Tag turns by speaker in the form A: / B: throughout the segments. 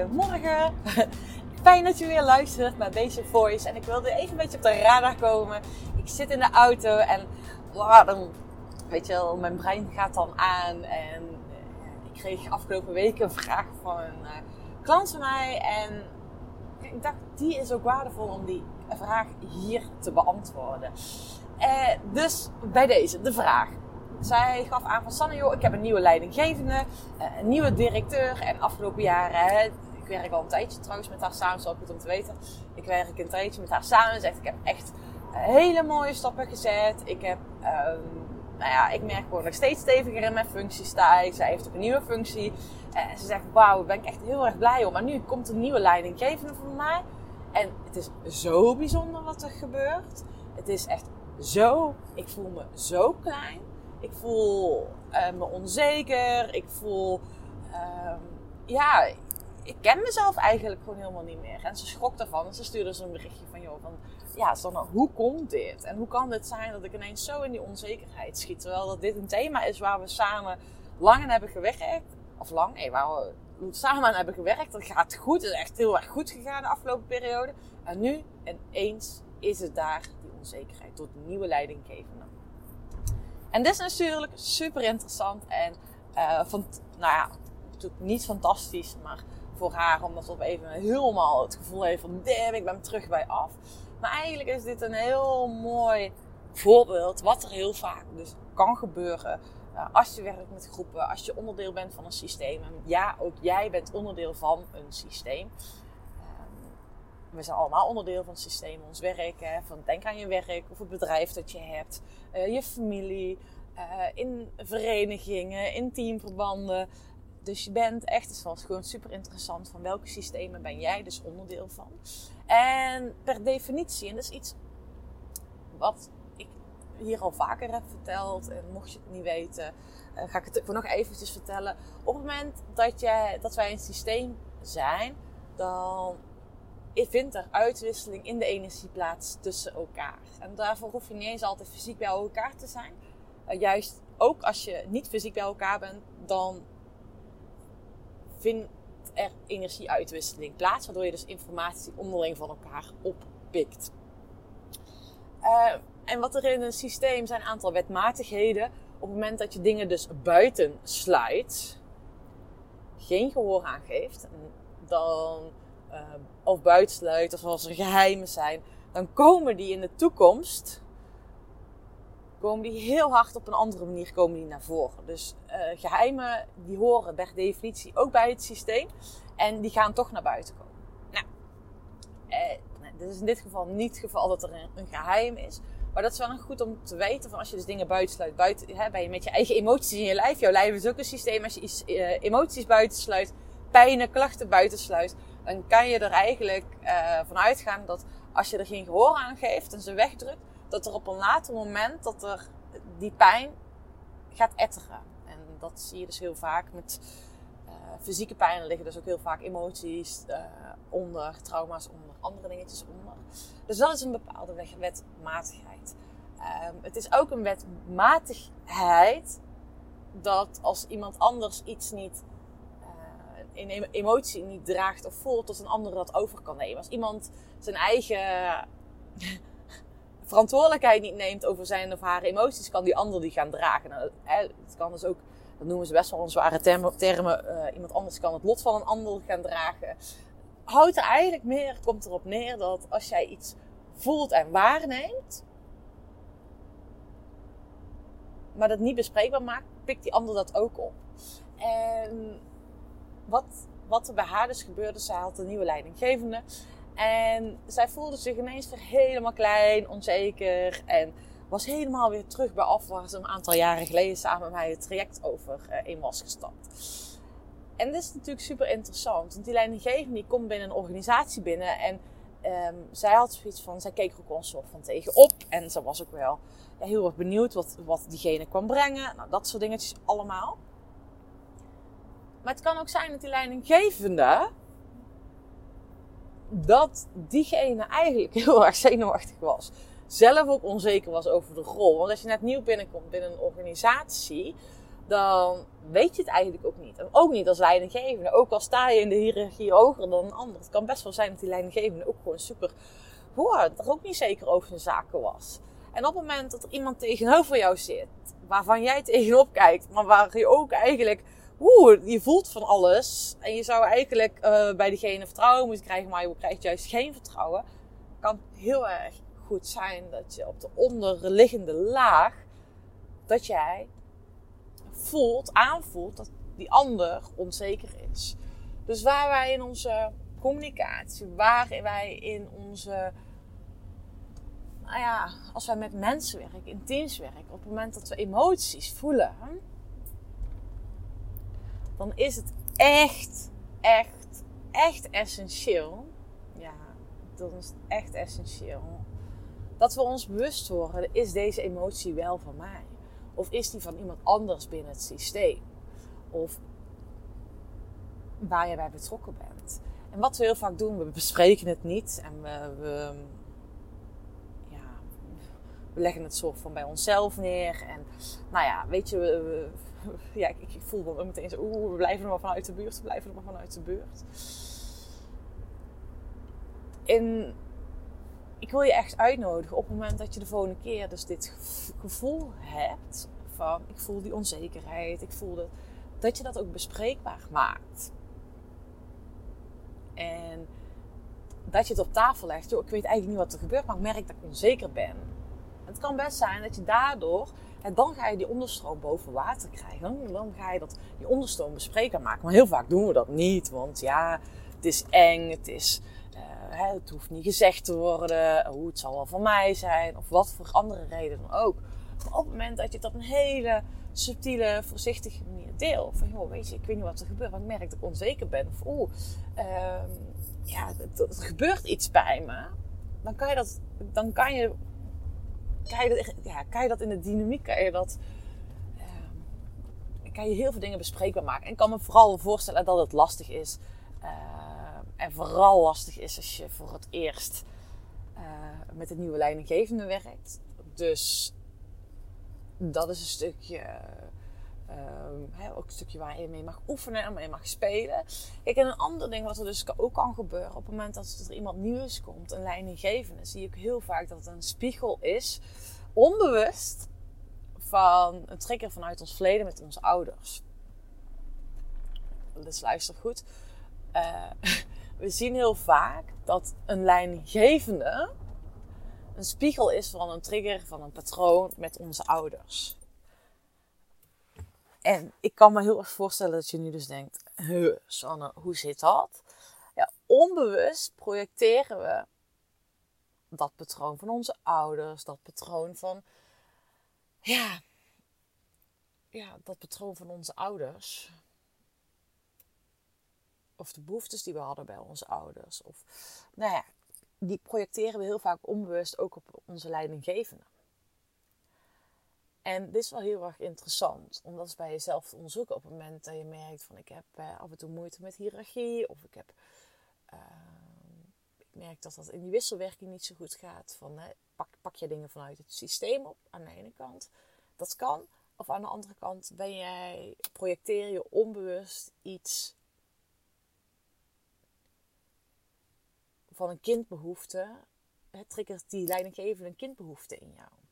A: Goedemorgen. Fijn dat je weer luistert naar deze voice. En ik wilde even een beetje op de radar komen. Ik zit in de auto en dan, weet je wel, mijn brein gaat dan aan. En eh, ik kreeg afgelopen week een vraag van een uh, klant van mij. En ik dacht, die is ook waardevol om die vraag hier te beantwoorden. Uh, dus bij deze, de vraag zij gaf aan van Sanne, joh, ik heb een nieuwe leidinggevende, eh, een nieuwe directeur. En afgelopen jaren, ik werk al een tijdje trouwens met haar samen, zo goed om te weten. Ik werk een tijdje met haar samen. Zegt, ik heb echt hele mooie stappen gezet. Ik heb, um, nou ja, ik merk gewoon nog steeds steviger in mijn functie sta ik. Zij heeft ook een nieuwe functie. En ze zegt, wauw, daar ben ik echt heel erg blij om. Maar nu komt een nieuwe leidinggevende voor mij. En het is zo bijzonder wat er gebeurt. Het is echt zo, ik voel me zo klein. Ik voel uh, me onzeker. Ik voel, uh, ja, ik ken mezelf eigenlijk gewoon helemaal niet meer. En ze schrok ervan en ze stuurde zo'n berichtje van, joh, van, ja, Sanne, hoe komt dit? En hoe kan dit zijn dat ik ineens zo in die onzekerheid schiet? Terwijl dat dit een thema is waar we samen lang aan hebben gewerkt. Of lang, nee, waar we samen aan hebben gewerkt. Dat gaat goed, het is echt heel erg goed gegaan de afgelopen periode. En nu ineens is het daar, die onzekerheid, tot nieuwe leidinggevende. En dit is natuurlijk super interessant en uh, van, nou ja, natuurlijk niet fantastisch, maar voor haar omdat ze even helemaal het gevoel heeft van damn, ik ben terug bij af. Maar eigenlijk is dit een heel mooi voorbeeld wat er heel vaak dus kan gebeuren uh, als je werkt met groepen, als je onderdeel bent van een systeem. En ja, ook jij bent onderdeel van een systeem we zijn allemaal onderdeel van het systeem, ons werk. Hè, van denk aan je werk of het bedrijf dat je hebt, uh, je familie, uh, in verenigingen, in teamverbanden. Dus je bent echt, het was gewoon super interessant van welke systemen ben jij dus onderdeel van. En per definitie, en dat is iets wat ik hier al vaker heb verteld, en mocht je het niet weten, uh, ga ik het voor nog eventjes vertellen. Op het moment dat, je, dat wij een systeem zijn, dan vindt er uitwisseling in de energie plaats tussen elkaar. En daarvoor hoef je niet eens altijd fysiek bij elkaar te zijn. Uh, juist ook als je niet fysiek bij elkaar bent, dan vindt er energieuitwisseling plaats, waardoor je dus informatie onderling van elkaar oppikt. Uh, en wat er in een systeem zijn een aantal wetmatigheden. Op het moment dat je dingen dus buiten sluit, geen gehoor aangeeft, dan uh, of buitensluit of als er geheimen zijn, dan komen die in de toekomst komen die heel hard op een andere manier komen die naar voren. Dus uh, geheimen die horen per definitie ook bij het systeem en die gaan toch naar buiten komen. Nou, dit is in dit geval niet het geval dat er een, geheim is. Maar dat is wel goed om te weten van als je dus dingen buitensluit, buiten, hè, je met je eigen emoties in je lijf. Jouw lijf is ook een systeem. Als je uh, emoties buitensluit, pijnen, klachten buitensluit, dan kan je er eigenlijk uh, van uitgaan dat als je er geen gehoor aan geeft en ze wegdrukt, dat er op een later moment dat er die pijn gaat etteren. En dat zie je dus heel vaak met uh, fysieke pijn. Er liggen dus ook heel vaak emoties uh, onder, trauma's onder, andere dingetjes onder. Dus dat is een bepaalde wetmatigheid. Um, het is ook een wetmatigheid dat als iemand anders iets niet in emotie niet draagt of voelt, dat een ander dat over kan nemen. Als iemand zijn eigen verantwoordelijkheid niet neemt over zijn of haar emoties, kan die ander die gaan dragen. Nou, het kan dus ook, dat noemen ze best wel een zware termen. uh, iemand anders kan het lot van een ander gaan dragen. Houdt er eigenlijk meer, komt erop neer dat als jij iets voelt en waarneemt, maar dat niet bespreekbaar maakt, pikt die ander dat ook op. En wat, wat er bij haar dus gebeurde, zij had een nieuwe leidinggevende. En zij voelde zich ineens weer helemaal klein, onzeker. En was helemaal weer terug bij af waar ze een aantal jaren geleden samen met mij het traject over uh, in was gestapt. En dit is natuurlijk super interessant. Want die leidinggevende komt binnen een organisatie binnen. En um, zij had zoiets van, zij keek er ook een soort van tegenop. En ze was ook wel ja, heel erg benieuwd wat, wat diegene kwam brengen. Nou, dat soort dingetjes allemaal. Maar het kan ook zijn dat die leidinggevende dat diegene eigenlijk heel erg zenuwachtig was. Zelf ook onzeker was over de rol. Want als je net nieuw binnenkomt binnen een organisatie, dan weet je het eigenlijk ook niet. En ook niet als leidinggevende. Ook al sta je in de hiërarchie hoger dan een ander. Het kan best wel zijn dat die leidinggevende ook gewoon super hoor, er ook niet zeker over zijn zaken was. En op het moment dat er iemand tegenover jou zit, waarvan jij tegenop kijkt, maar waar je ook eigenlijk, oeh, je voelt van alles. En je zou eigenlijk uh, bij diegene vertrouwen moeten krijgen, maar je krijgt juist geen vertrouwen. Kan heel erg goed zijn dat je op de onderliggende laag, dat jij voelt, aanvoelt dat die ander onzeker is. Dus waar wij in onze communicatie, waar wij in onze nou ja, als wij met mensen werken, in teams werken, op het moment dat we emoties voelen, dan is het echt, echt, echt essentieel. Ja, dat is echt essentieel. Dat we ons bewust worden, is deze emotie wel van mij? Of is die van iemand anders binnen het systeem? Of waar je bij betrokken bent. En wat we heel vaak doen, we bespreken het niet en we, we we leggen het soort van bij onszelf neer. En nou ja, weet je, we, ja, ik, ik, voel dan meteen zo, oeh, we blijven er maar vanuit de buurt, we blijven er maar vanuit de buurt. En ik wil je echt uitnodigen op het moment dat je de volgende keer dus dit gevoel hebt van, ik voel die onzekerheid, ik voel dat, dat je dat ook bespreekbaar maakt. En dat je het op tafel legt. Yo, ik weet eigenlijk niet wat er gebeurt, maar ik merk dat ik onzeker ben. Het kan best zijn dat je daardoor, en dan ga je die onderstroom boven water krijgen. Dan, ga je dat, die onderstroom bespreekbaar maken. Maar heel vaak doen we dat niet, want ja, het is eng, het is... Uh, het hoeft niet gezegd te worden. Hoe het zal wel van mij zijn. Of wat voor andere reden dan ook. Maar op het moment dat je het op een hele subtiele, voorzichtige manier deelt. Van joh, weet je, ik weet niet wat er gebeurt. Maar ik merk dat ik onzeker ben. Of oeh, uh, ja, er gebeurt iets bij me. Dan kan je dat, dan kan je kan je, dat, ja, kan je dat in de dynamiek, kan je dat... Uh, kan je heel veel dingen bespreekbaar maken. En ik kan me vooral voorstellen dat het lastig is. Uh, en vooral lastig is als je voor het eerst uh, met een nieuwe leidinggevende werkt. Dus dat is een stukje uh, ook een stukje waar je mee mag oefenen en mee mag spelen. Kijk, en een ander ding wat er dus ook kan gebeuren op het moment dat er iemand nieuws komt, een leidinggevende, zie ik heel vaak dat het een spiegel is, onbewust, van een trigger vanuit ons verleden met onze ouders. Dus luister goed. Uh, we zien heel vaak dat een leidinggevende een spiegel is van een trigger, van een patroon met onze ouders. En ik kan me heel erg voorstellen dat je nu dus denkt: Huh, Sanne, hoe zit dat? Ja, onbewust projecteren we dat patroon van onze ouders, dat patroon van. Ja, ja, dat patroon van onze ouders. Of de behoeftes die we hadden bij onze ouders. Of, nou ja, die projecteren we heel vaak onbewust ook op onze leidinggevende. En dit is wel heel erg interessant om dat bij jezelf te onderzoeken op het moment dat je merkt van ik heb eh, af en toe moeite met hiërarchie of ik heb uh, ik merk dat dat in die wisselwerking niet zo goed gaat. Van pak, pak je dingen vanuit het systeem op aan de ene kant, dat kan. Of aan de andere kant ben jij, projecteer je onbewust iets van een kindbehoefte. Het triggert die leidinggevende een kindbehoefte in jou.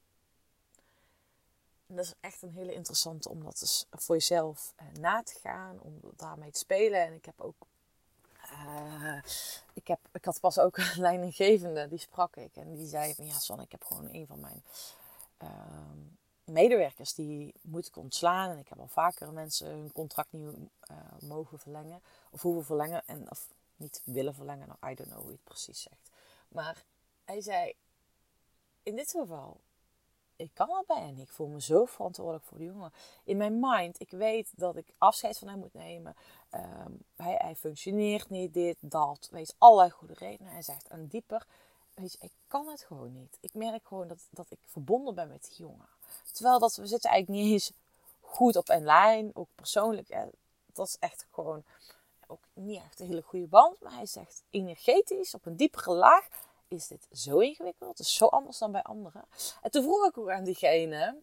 A: En dat is echt een hele interessante om dat dus voor jezelf uh, na te gaan, om daarmee te spelen. En ik heb ook, uh, ik, heb, ik had pas ook een leidinggevende, die sprak ik. En die zei ja Son, ik heb gewoon een van mijn uh, medewerkers, die moet ontslaan. En ik heb al vaker mensen hun contract niet uh, mogen verlengen. Of hoeven verlengen. En, of niet willen verlengen. Nou, I don't know hoe je het precies zegt. Maar hij zei, in dit geval ik kan wel bij en ik voel me zo verantwoordelijk voor de jongen. In mijn mind, ik weet dat ik afscheid van hem moet nemen. Um, hij, hij, functioneert niet, dit, dat. Weet allerlei goede redenen. Hij zegt, en dieper, weet ik kan het gewoon niet. Ik merk gewoon dat, dat ik verbonden ben met die jongen. Terwijl dat, we zitten eigenlijk niet eens goed op een lijn, ook persoonlijk. Dat is echt gewoon ook niet echt een hele goede band. Maar hij zegt energetisch, op een diepere laag, is dit zo ingewikkeld? Het is zo anders dan bij anderen. En toen vroeg ik ook aan diegene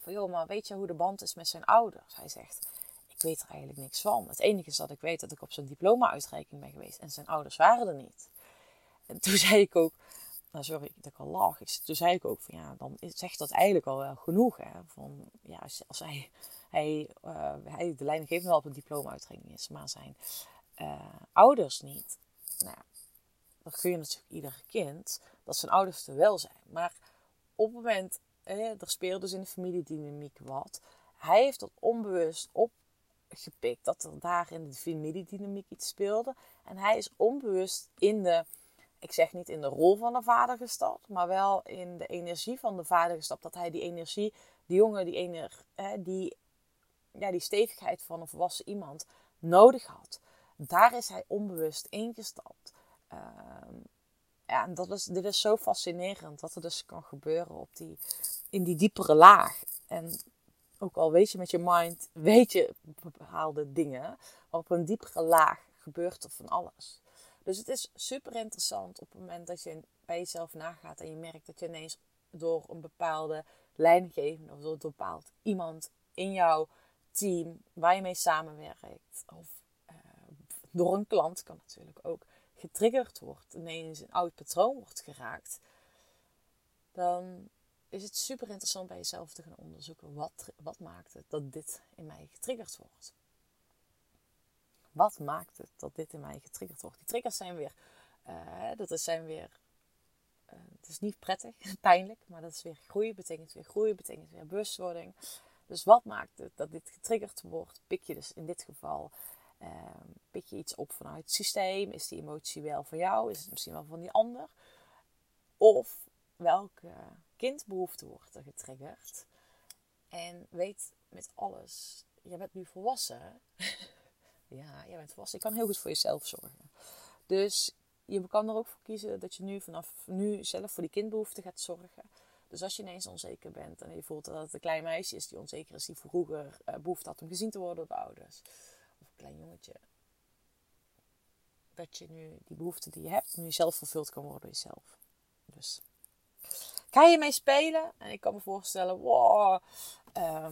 A: Van joh, maar weet je hoe de band is met zijn ouders? Hij zegt, ik weet er eigenlijk niks van. Het enige is dat ik weet dat ik op zijn diploma-uitreiking ben geweest en zijn ouders waren er niet. En toen zei ik ook, nou sorry dat ik al lach. Toen zei ik ook van ja, dan zegt dat eigenlijk al wel genoeg. Hè? Van, ja, als, hij, hij, uh, hij de wel op een diploma-uitreiking is, maar zijn uh, ouders niet. Nou, dan gun je natuurlijk ieder kind dat zijn ouders er wel zijn. Maar op het moment, er speelt dus in de familiedynamiek wat. Hij heeft dat onbewust opgepikt dat er daar in de familiedynamiek iets speelde. En hij is onbewust in de ik zeg niet in de rol van de vader gestapt, maar wel in de energie van de vader gestapt. Dat hij die energie, die jongen, die, ener, die, ja, die stevigheid van een volwassen iemand nodig had. Daar is hij onbewust ingestapt. Ehm, ja, en dat is, dit is zo fascinerend dat er dus kan gebeuren op die, in die diepere laag. En ook al weet je met je mind, weet je bepaalde dingen, op een diepere laag gebeurt er van alles. Dus het is super interessant op het moment dat je bij jezelf nagaat en je merkt dat je ineens door een bepaalde leidinggevende of door een bepaald iemand in jouw team waar je mee samenwerkt of uh, door een klant kan natuurlijk ook getriggerd wordt, ineens een oud patroon wordt geraakt, dan is het super interessant bij jezelf te gaan onderzoeken wat, wat maakt het dat dit in mij getriggerd wordt. Wat maakt het dat dit in mij getriggerd wordt? Die triggers zijn weer, uh, dat zijn weer, uh, het is niet prettig, pijnlijk, maar dat is weer groei, betekent weer groei, betekent weer bewustwording. Dus wat maakt het dat dit getriggerd wordt? Pik je dus in dit geval, uh, pik je iets op vanuit het systeem? Is die emotie wel van jou? Is het misschien wel van die ander? Of welke kindbehoefte wordt er getriggerd? En weet met alles, je bent nu volwassen. Ja, jij bent volwassen. Je kan heel goed voor jezelf zorgen. Dus je kan er ook voor kiezen dat je nu vanaf nu zelf voor die kindbehoeften gaat zorgen. Dus als je ineens onzeker bent en je voelt dat het een klein meisje is die onzeker is, die vroeger uh, behoefte had om gezien te worden door de ouders. Klein jongetje. Dat je nu die behoefte die je hebt, nu zelf vervuld kan worden door jezelf. Dus ga je mee spelen? En ik kan me voorstellen, wow, uh,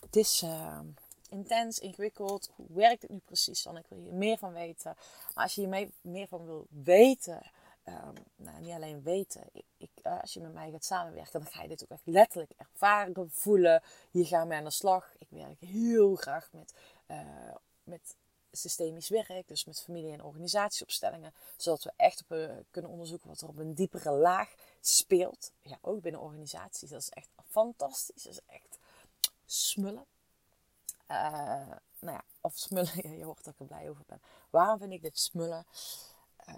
A: het is... Uh, intens, ingewikkeld. Hoe werkt het nu precies dan? Ik wil hier meer van weten. Maar als je hier meer van wil weten, um, nou, niet alleen weten. Ik, ik, uh, als je met mij gaat samenwerken, dan ga je dit ook echt letterlijk ervaren, voelen. Hier gaan we aan de slag. Ik werk heel graag met, uh, met systemisch werk, dus met familie- en organisatieopstellingen, zodat we echt uh, kunnen onderzoeken wat er op een diepere laag speelt. Ja, ook binnen organisaties. Dat is echt fantastisch. Dat is echt smullen. Uh, nou ja, of smullen, je hoort dat ik er blij over ben. Waarom vind ik dit smullen? Uh,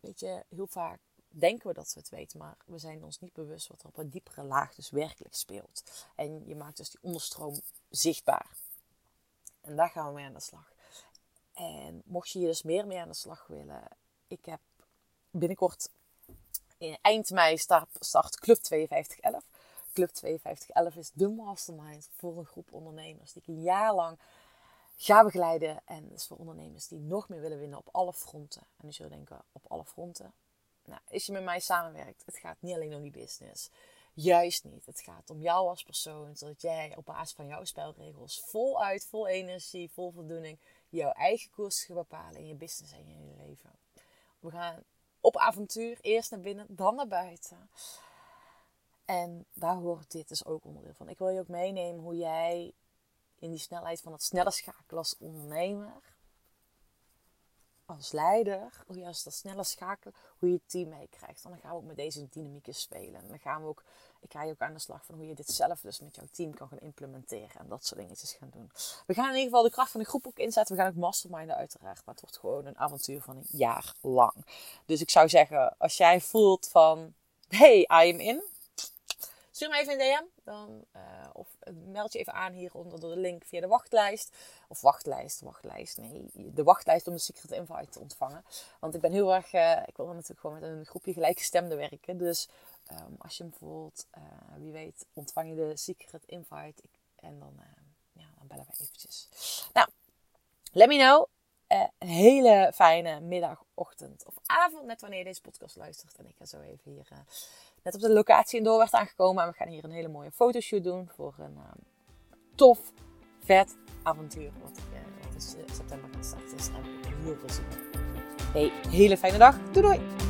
A: weet je, heel vaak denken we dat we het weten, maar we zijn ons niet bewust wat er op een diepere laag dus werkelijk speelt. En je maakt dus die onderstroom zichtbaar. En daar gaan we mee aan de slag. En mocht je hier dus meer mee aan de slag willen, ik heb binnenkort in eind mei start, start Club 5211. Club 5211 is de mastermind voor een groep ondernemers die ik een jaar lang ga begeleiden. En is voor ondernemers die nog meer willen winnen op alle fronten. En nu zullen denken, op alle fronten. Nou, als je met mij samenwerkt, het gaat niet alleen om die business. Juist niet. Het gaat om jou als persoon, zodat jij op basis van jouw spelregels voluit, vol energie, vol voldoening, jouw eigen koers gaat bepalen in je business en in je leven. We gaan op avontuur, eerst naar binnen, dan naar buiten. En daar hoort dit dus ook onderdeel van. Ik wil je ook meenemen hoe jij in die snelheid van het snelle schakelen als ondernemer, als leider, hoe als dat snelle schakelen, hoe je het team meekrijgt. En dan gaan we ook met deze dynamieken spelen. En dan gaan we ook, ik ga je ook aan de slag van hoe je dit zelf dus met jouw team kan gaan implementeren. En dat soort dingetjes gaan doen. We gaan in ieder geval de kracht van de groep ook inzetten. We gaan ook masterminden uiteraard. Maar het wordt gewoon een avontuur van een jaar lang. Dus ik zou zeggen, als jij voelt van, hey, I am in Stuur me even een DM. Dan, uh, of meld je even aan hieronder door de link via de wachtlijst. Of wachtlijst, wachtlijst. Nee, de wachtlijst om de Secret Invite te ontvangen. Want ik ben heel erg... Uh, ik wil natuurlijk gewoon met een groepje gelijkgestemden werken. Dus um, als je hem bijvoorbeeld... Uh, wie weet, ontvang je de Secret Invite. Ik, en dan, ja, dan bellen we eventjes. Nou, let me know. Een hele fijne middag, ochtend of avond. Net wanneer je deze podcast luistert. En ik ga zo even hier
B: net op de locatie in Doorwerth aangekomen. En we gaan hier een hele mooie fotoshoot doen voor een uh, tof, vet avontuur. Wat, uh, wat is september gaat starten. Dus ik heel veel zin in. Hey, hele fijne dag. Doei doei!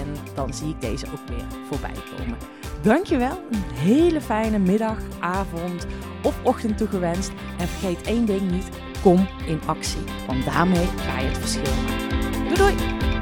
A: en dan zie ik deze ook weer voorbij komen. Dankjewel, een hele fijne middag, avond of ochtend toegewenst. En vergeet één ding niet, kom in actie, want daarmee ga je het verschil maken. Doei doei!